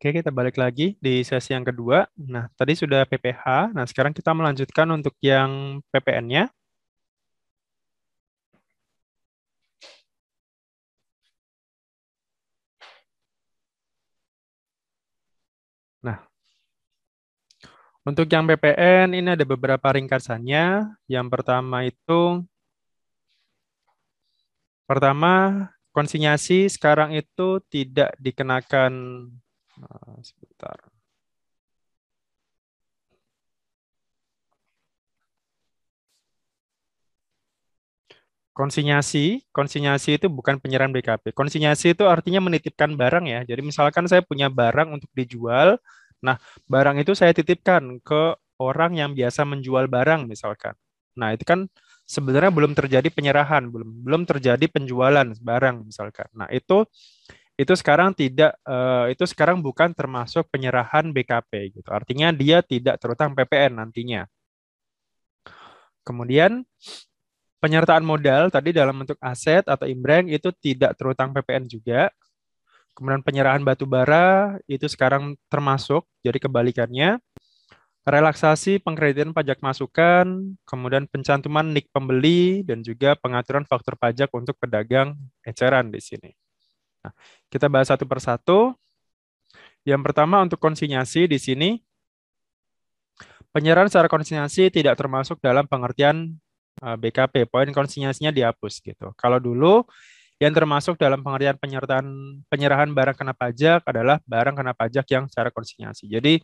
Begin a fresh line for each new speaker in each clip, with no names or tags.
Oke, kita balik lagi di sesi yang kedua. Nah, tadi sudah PPH. Nah, sekarang kita melanjutkan untuk yang PPN-nya. Nah, untuk yang PPN ini ada beberapa ringkasannya. Yang pertama itu pertama konsinyasi sekarang itu tidak dikenakan Nah, sebentar. Konsinyasi, konsinyasi itu bukan penyerahan BKP. Konsinyasi itu artinya menitipkan barang ya. Jadi misalkan saya punya barang untuk dijual, nah barang itu saya titipkan ke orang yang biasa menjual barang misalkan. Nah itu kan sebenarnya belum terjadi penyerahan, belum belum terjadi penjualan barang misalkan. Nah itu itu sekarang tidak uh, itu sekarang bukan termasuk penyerahan BKP gitu. Artinya dia tidak terutang PPN nantinya. Kemudian penyertaan modal tadi dalam bentuk aset atau imbreng itu tidak terutang PPN juga. Kemudian penyerahan batu bara itu sekarang termasuk, jadi kebalikannya. Relaksasi pengkreditan pajak masukan, kemudian pencantuman nik pembeli, dan juga pengaturan faktur pajak untuk pedagang eceran di sini. Nah, kita bahas satu persatu. Yang pertama untuk konsinyasi di sini, penyerahan secara konsinyasi tidak termasuk dalam pengertian eh, BKP. Poin konsinyasinya dihapus gitu. Kalau dulu yang termasuk dalam pengertian penyertaan penyerahan barang kena pajak adalah barang kena pajak yang secara konsinyasi. Jadi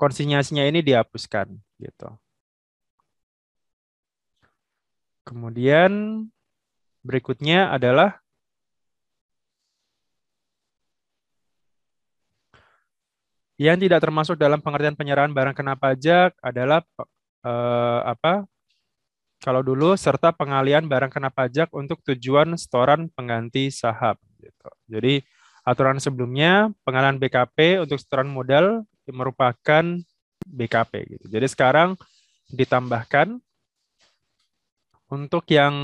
konsinyasinya ini dihapuskan gitu. Kemudian berikutnya adalah Yang tidak termasuk dalam pengertian penyerahan barang kena pajak adalah eh, apa? Kalau dulu serta pengalian barang kena pajak untuk tujuan setoran pengganti saham gitu. Jadi aturan sebelumnya pengalian BKP untuk setoran modal merupakan BKP gitu. Jadi sekarang ditambahkan untuk yang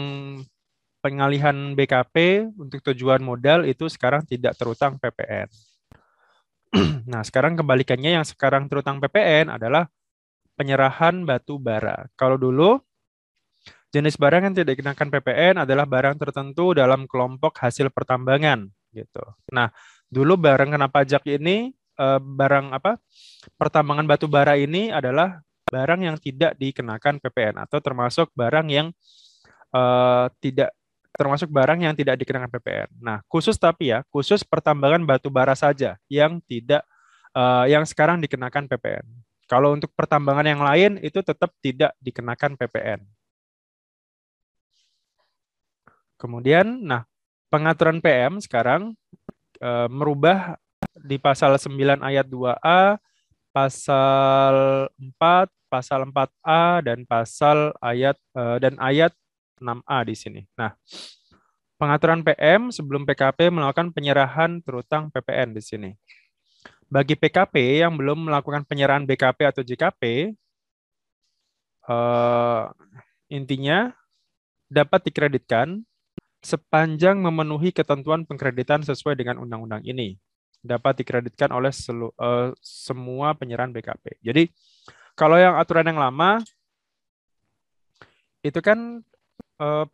pengalihan BKP untuk tujuan modal itu sekarang tidak terutang PPN. nah, sekarang kebalikannya yang sekarang terutang PPN adalah penyerahan batu bara. Kalau dulu jenis barang yang tidak dikenakan PPN adalah barang tertentu dalam kelompok hasil pertambangan gitu. Nah, dulu barang kena pajak ini eh, barang apa? Pertambangan batu bara ini adalah barang yang tidak dikenakan PPN atau termasuk barang yang uh, tidak termasuk barang yang tidak dikenakan PPN. Nah, khusus tapi ya, khusus pertambangan batu bara saja yang tidak uh, yang sekarang dikenakan PPN. Kalau untuk pertambangan yang lain itu tetap tidak dikenakan PPN. Kemudian, nah, pengaturan PM sekarang uh, merubah di pasal 9 ayat 2A, pasal 4, pasal 4A dan pasal ayat uh, dan ayat 6A di sini. Nah, pengaturan PM sebelum PKP melakukan penyerahan terutang PPN di sini. Bagi PKP yang belum melakukan penyerahan BKP atau JKP, eh, intinya dapat dikreditkan sepanjang memenuhi ketentuan pengkreditan sesuai dengan undang-undang ini. Dapat dikreditkan oleh selu, uh, semua penyerahan BKP. Jadi, kalau yang aturan yang lama, itu kan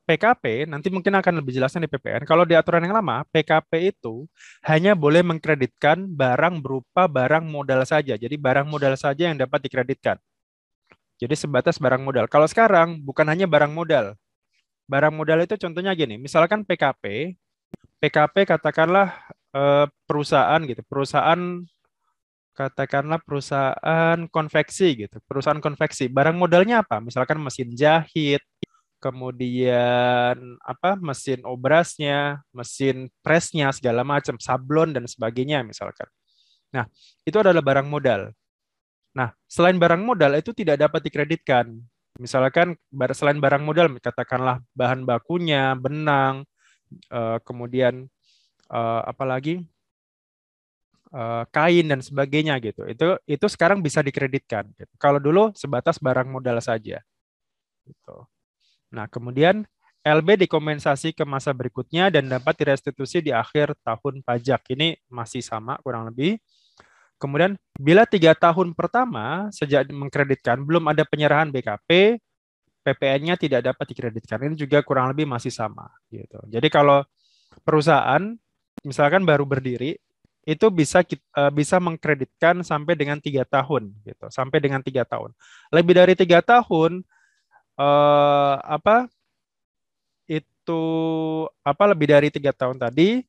PKP eh, nanti mungkin akan lebih jelasnya di PPN. Kalau di aturan yang lama, PKP itu hanya boleh mengkreditkan barang berupa barang modal saja. Jadi barang modal saja yang dapat dikreditkan. Jadi sebatas barang modal. Kalau sekarang bukan hanya barang modal. Barang modal itu contohnya gini, misalkan PKP, PKP katakanlah eh, perusahaan gitu, perusahaan katakanlah perusahaan konveksi gitu, perusahaan konveksi. Barang modalnya apa? Misalkan mesin jahit, kemudian apa mesin obrasnya, mesin presnya segala macam, sablon dan sebagainya misalkan. Nah, itu adalah barang modal. Nah, selain barang modal itu tidak dapat dikreditkan. Misalkan selain barang modal katakanlah bahan bakunya, benang, eh, kemudian eh, apalagi eh, kain dan sebagainya gitu. Itu itu sekarang bisa dikreditkan. Gitu. Kalau dulu sebatas barang modal saja. Gitu. Nah, kemudian LB dikompensasi ke masa berikutnya dan dapat direstitusi di akhir tahun pajak. Ini masih sama kurang lebih. Kemudian bila tiga tahun pertama sejak mengkreditkan belum ada penyerahan BKP, PPN-nya tidak dapat dikreditkan. Ini juga kurang lebih masih sama. Gitu. Jadi kalau perusahaan misalkan baru berdiri, itu bisa uh, bisa mengkreditkan sampai dengan tiga tahun, gitu. Sampai dengan tiga tahun. Lebih dari tiga tahun, uh, apa itu apa lebih dari tiga tahun tadi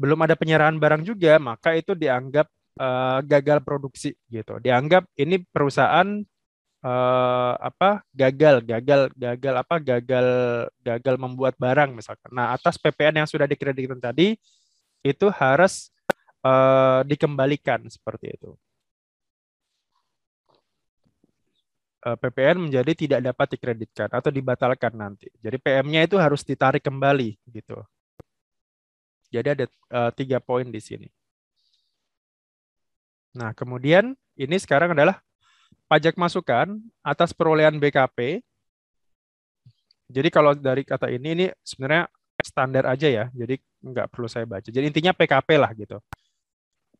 belum ada penyerahan barang juga, maka itu dianggap uh, gagal produksi, gitu. Dianggap ini perusahaan uh, apa gagal gagal gagal apa gagal gagal membuat barang misalkan. Nah atas PPN yang sudah dikreditkan tadi itu harus uh, dikembalikan seperti itu. Uh, eh, PPN menjadi tidak dapat dikreditkan atau dibatalkan nanti. Jadi PM-nya itu harus ditarik kembali gitu. Jadi ada uh, tiga poin di sini. Nah kemudian ini sekarang adalah pajak masukan atas perolehan BKP. Jadi kalau dari kata ini, ini sebenarnya standar aja ya, jadi nggak perlu saya baca. Jadi intinya PKP lah gitu.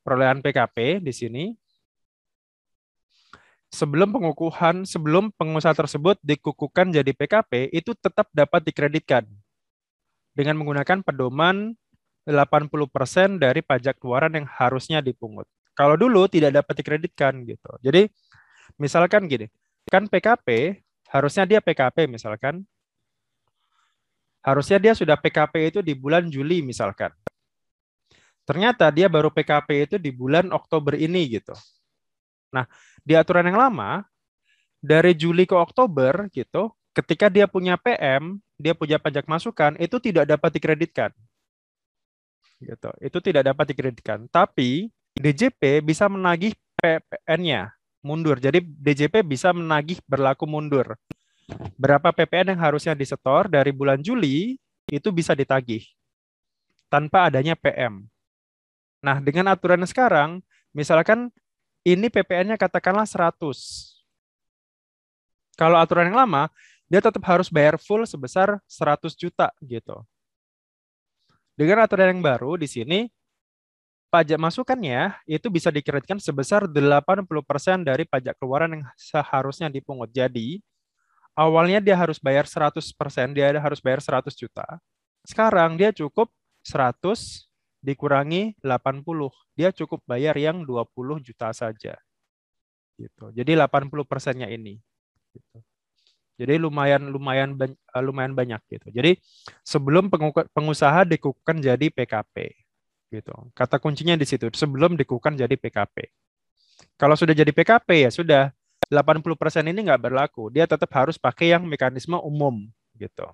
Perolehan PKP di sini. Sebelum pengukuhan, sebelum pengusaha tersebut dikukuhkan jadi PKP, itu tetap dapat dikreditkan dengan menggunakan pedoman 80% dari pajak keluaran yang harusnya dipungut. Kalau dulu tidak dapat dikreditkan gitu. Jadi Misalkan gini, kan PKP harusnya dia PKP misalkan harusnya dia sudah PKP itu di bulan Juli misalkan. Ternyata dia baru PKP itu di bulan Oktober ini gitu. Nah, di aturan yang lama dari Juli ke Oktober gitu, ketika dia punya PM, dia punya pajak masukan itu tidak dapat dikreditkan. Gitu. Itu tidak dapat dikreditkan. Tapi DJP bisa menagih PPN-nya mundur. Jadi DJP bisa menagih berlaku mundur. Berapa PPN yang harusnya disetor dari bulan Juli itu bisa ditagih tanpa adanya PM. Nah, dengan aturan sekarang, misalkan ini PPN-nya katakanlah 100. Kalau aturan yang lama, dia tetap harus bayar full sebesar 100 juta gitu. Dengan aturan yang baru di sini pajak masukannya itu bisa dikreditkan sebesar 80% dari pajak keluaran yang seharusnya dipungut. Jadi, awalnya dia harus bayar 100%, dia harus bayar 100 juta. Sekarang dia cukup 100 dikurangi 80. Dia cukup bayar yang 20 juta saja. Gitu. Jadi 80 persennya ini. Gitu. Jadi lumayan lumayan lumayan banyak gitu. Jadi sebelum pengusaha dikukuhkan jadi PKP gitu. Kata kuncinya di situ sebelum dikukuhkan jadi PKP. Kalau sudah jadi PKP ya sudah 80% ini nggak berlaku. Dia tetap harus pakai yang mekanisme umum gitu.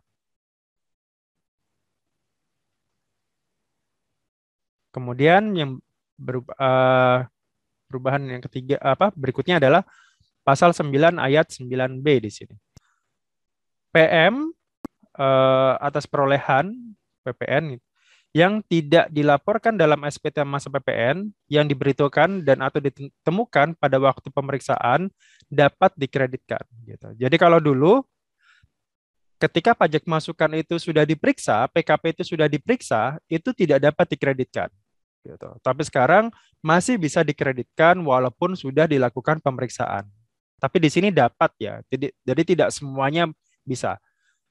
Kemudian yang berubah, uh, perubahan yang ketiga apa berikutnya adalah pasal 9 ayat 9B di sini. PM uh, eh, atas perolehan PPN yang tidak dilaporkan dalam SPT masa PPN yang diberitakan dan atau ditemukan pada waktu pemeriksaan dapat dikreditkan. Gitu. Jadi kalau dulu ketika pajak masukan itu sudah diperiksa, PKP itu sudah diperiksa, itu tidak dapat dikreditkan. Gitu. Tapi sekarang masih bisa dikreditkan walaupun sudah dilakukan pemeriksaan. Tapi di sini dapat ya, jadi, jadi tidak semuanya bisa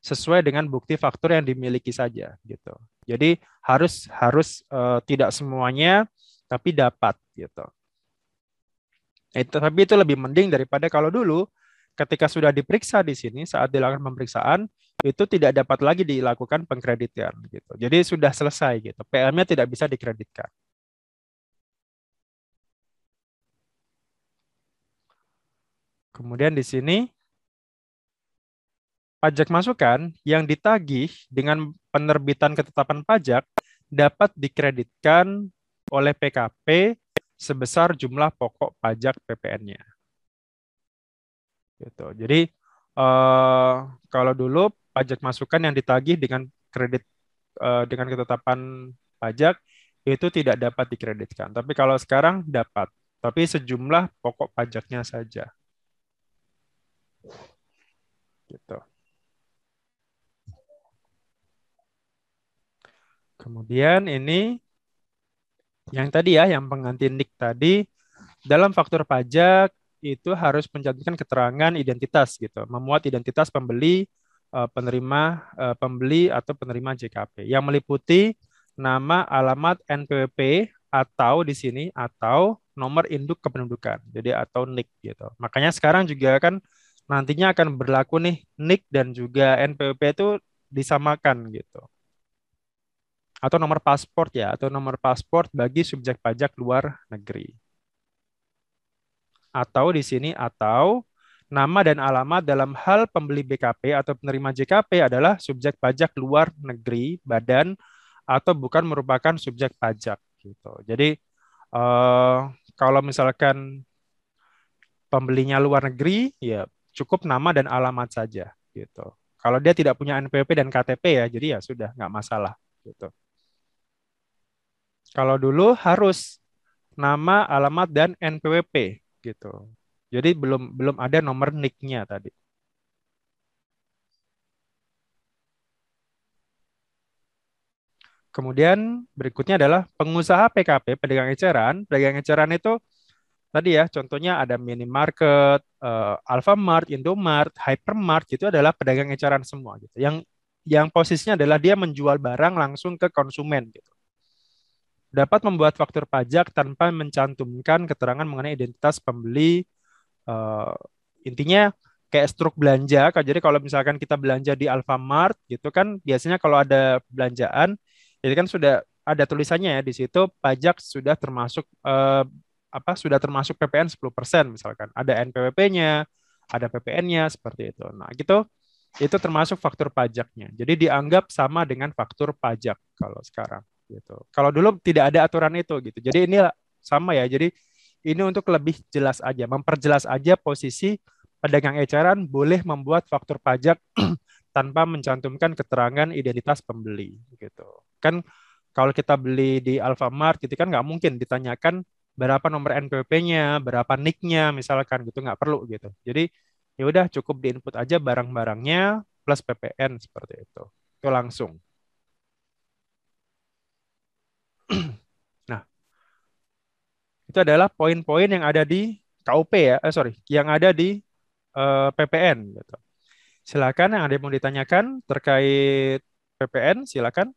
sesuai dengan bukti faktur yang dimiliki saja gitu. Jadi harus harus uh, tidak semuanya tapi dapat gitu. Itu, tapi itu lebih mending daripada kalau dulu ketika sudah diperiksa di sini saat dilakukan pemeriksaan itu tidak dapat lagi dilakukan pengkreditan gitu. Jadi sudah selesai gitu. PM-nya tidak bisa dikreditkan. Kemudian di sini pajak masukan yang ditagih dengan penerbitan ketetapan pajak dapat dikreditkan oleh PKP sebesar jumlah pokok pajak PPN-nya. Gitu. Jadi eh, kalau dulu pajak masukan yang ditagih dengan kredit eh, dengan ketetapan pajak itu tidak dapat dikreditkan. Tapi kalau sekarang dapat, tapi sejumlah pokok pajaknya saja. Gitu. Kemudian ini yang tadi ya, yang pengganti nick tadi, dalam faktur pajak itu harus mencantumkan keterangan identitas gitu, memuat identitas pembeli, eh, penerima eh, pembeli atau penerima JKP yang meliputi nama, alamat, NPWP atau di sini atau nomor induk kependudukan. Jadi atau NIK gitu. Makanya sekarang juga kan nantinya akan berlaku nih NIK dan juga NPWP itu disamakan gitu. Atau nomor paspor ya, atau nomor paspor bagi subjek pajak luar negeri atau di sini atau nama dan alamat dalam hal pembeli BKP atau penerima JKP adalah subjek pajak luar negeri, badan atau bukan merupakan subjek pajak gitu. Jadi eh, kalau misalkan pembelinya luar negeri ya cukup nama dan alamat saja gitu. Kalau dia tidak punya NPWP dan KTP ya jadi ya sudah nggak masalah gitu. Kalau dulu harus nama, alamat dan NPWP gitu. Jadi belum belum ada nomor NIK-nya tadi. Kemudian berikutnya adalah pengusaha PKP, pedagang eceran. Pedagang eceran itu tadi ya, contohnya ada minimarket, uh, Alfamart, Indomart, Hypermart, itu adalah pedagang eceran semua gitu. Yang yang posisinya adalah dia menjual barang langsung ke konsumen gitu dapat membuat faktur pajak tanpa mencantumkan keterangan mengenai identitas pembeli. Uh, intinya kayak struk belanja. Jadi kalau misalkan kita belanja di Alfamart gitu kan, biasanya kalau ada belanjaan, jadi kan sudah ada tulisannya ya di situ pajak sudah termasuk uh, apa sudah termasuk PPN 10% misalkan. Ada NPWP-nya, ada PPN-nya seperti itu. Nah, gitu itu termasuk faktur pajaknya. Jadi dianggap sama dengan faktur pajak kalau sekarang gitu. Kalau dulu tidak ada aturan itu gitu. Jadi ini sama ya. Jadi ini untuk lebih jelas aja, memperjelas aja posisi pedagang eceran boleh membuat faktur pajak tanpa mencantumkan keterangan identitas pembeli gitu. Kan kalau kita beli di Alfamart gitu kan nggak mungkin ditanyakan berapa nomor NPWP-nya, berapa NIK-nya misalkan gitu nggak perlu gitu. Jadi ya udah cukup diinput aja barang-barangnya plus PPN seperti itu. Itu langsung. nah, itu adalah poin-poin yang ada di KUP ya, eh, sorry, yang ada di eh, PPN. Gitu. Silakan yang ada yang mau ditanyakan terkait PPN, silakan.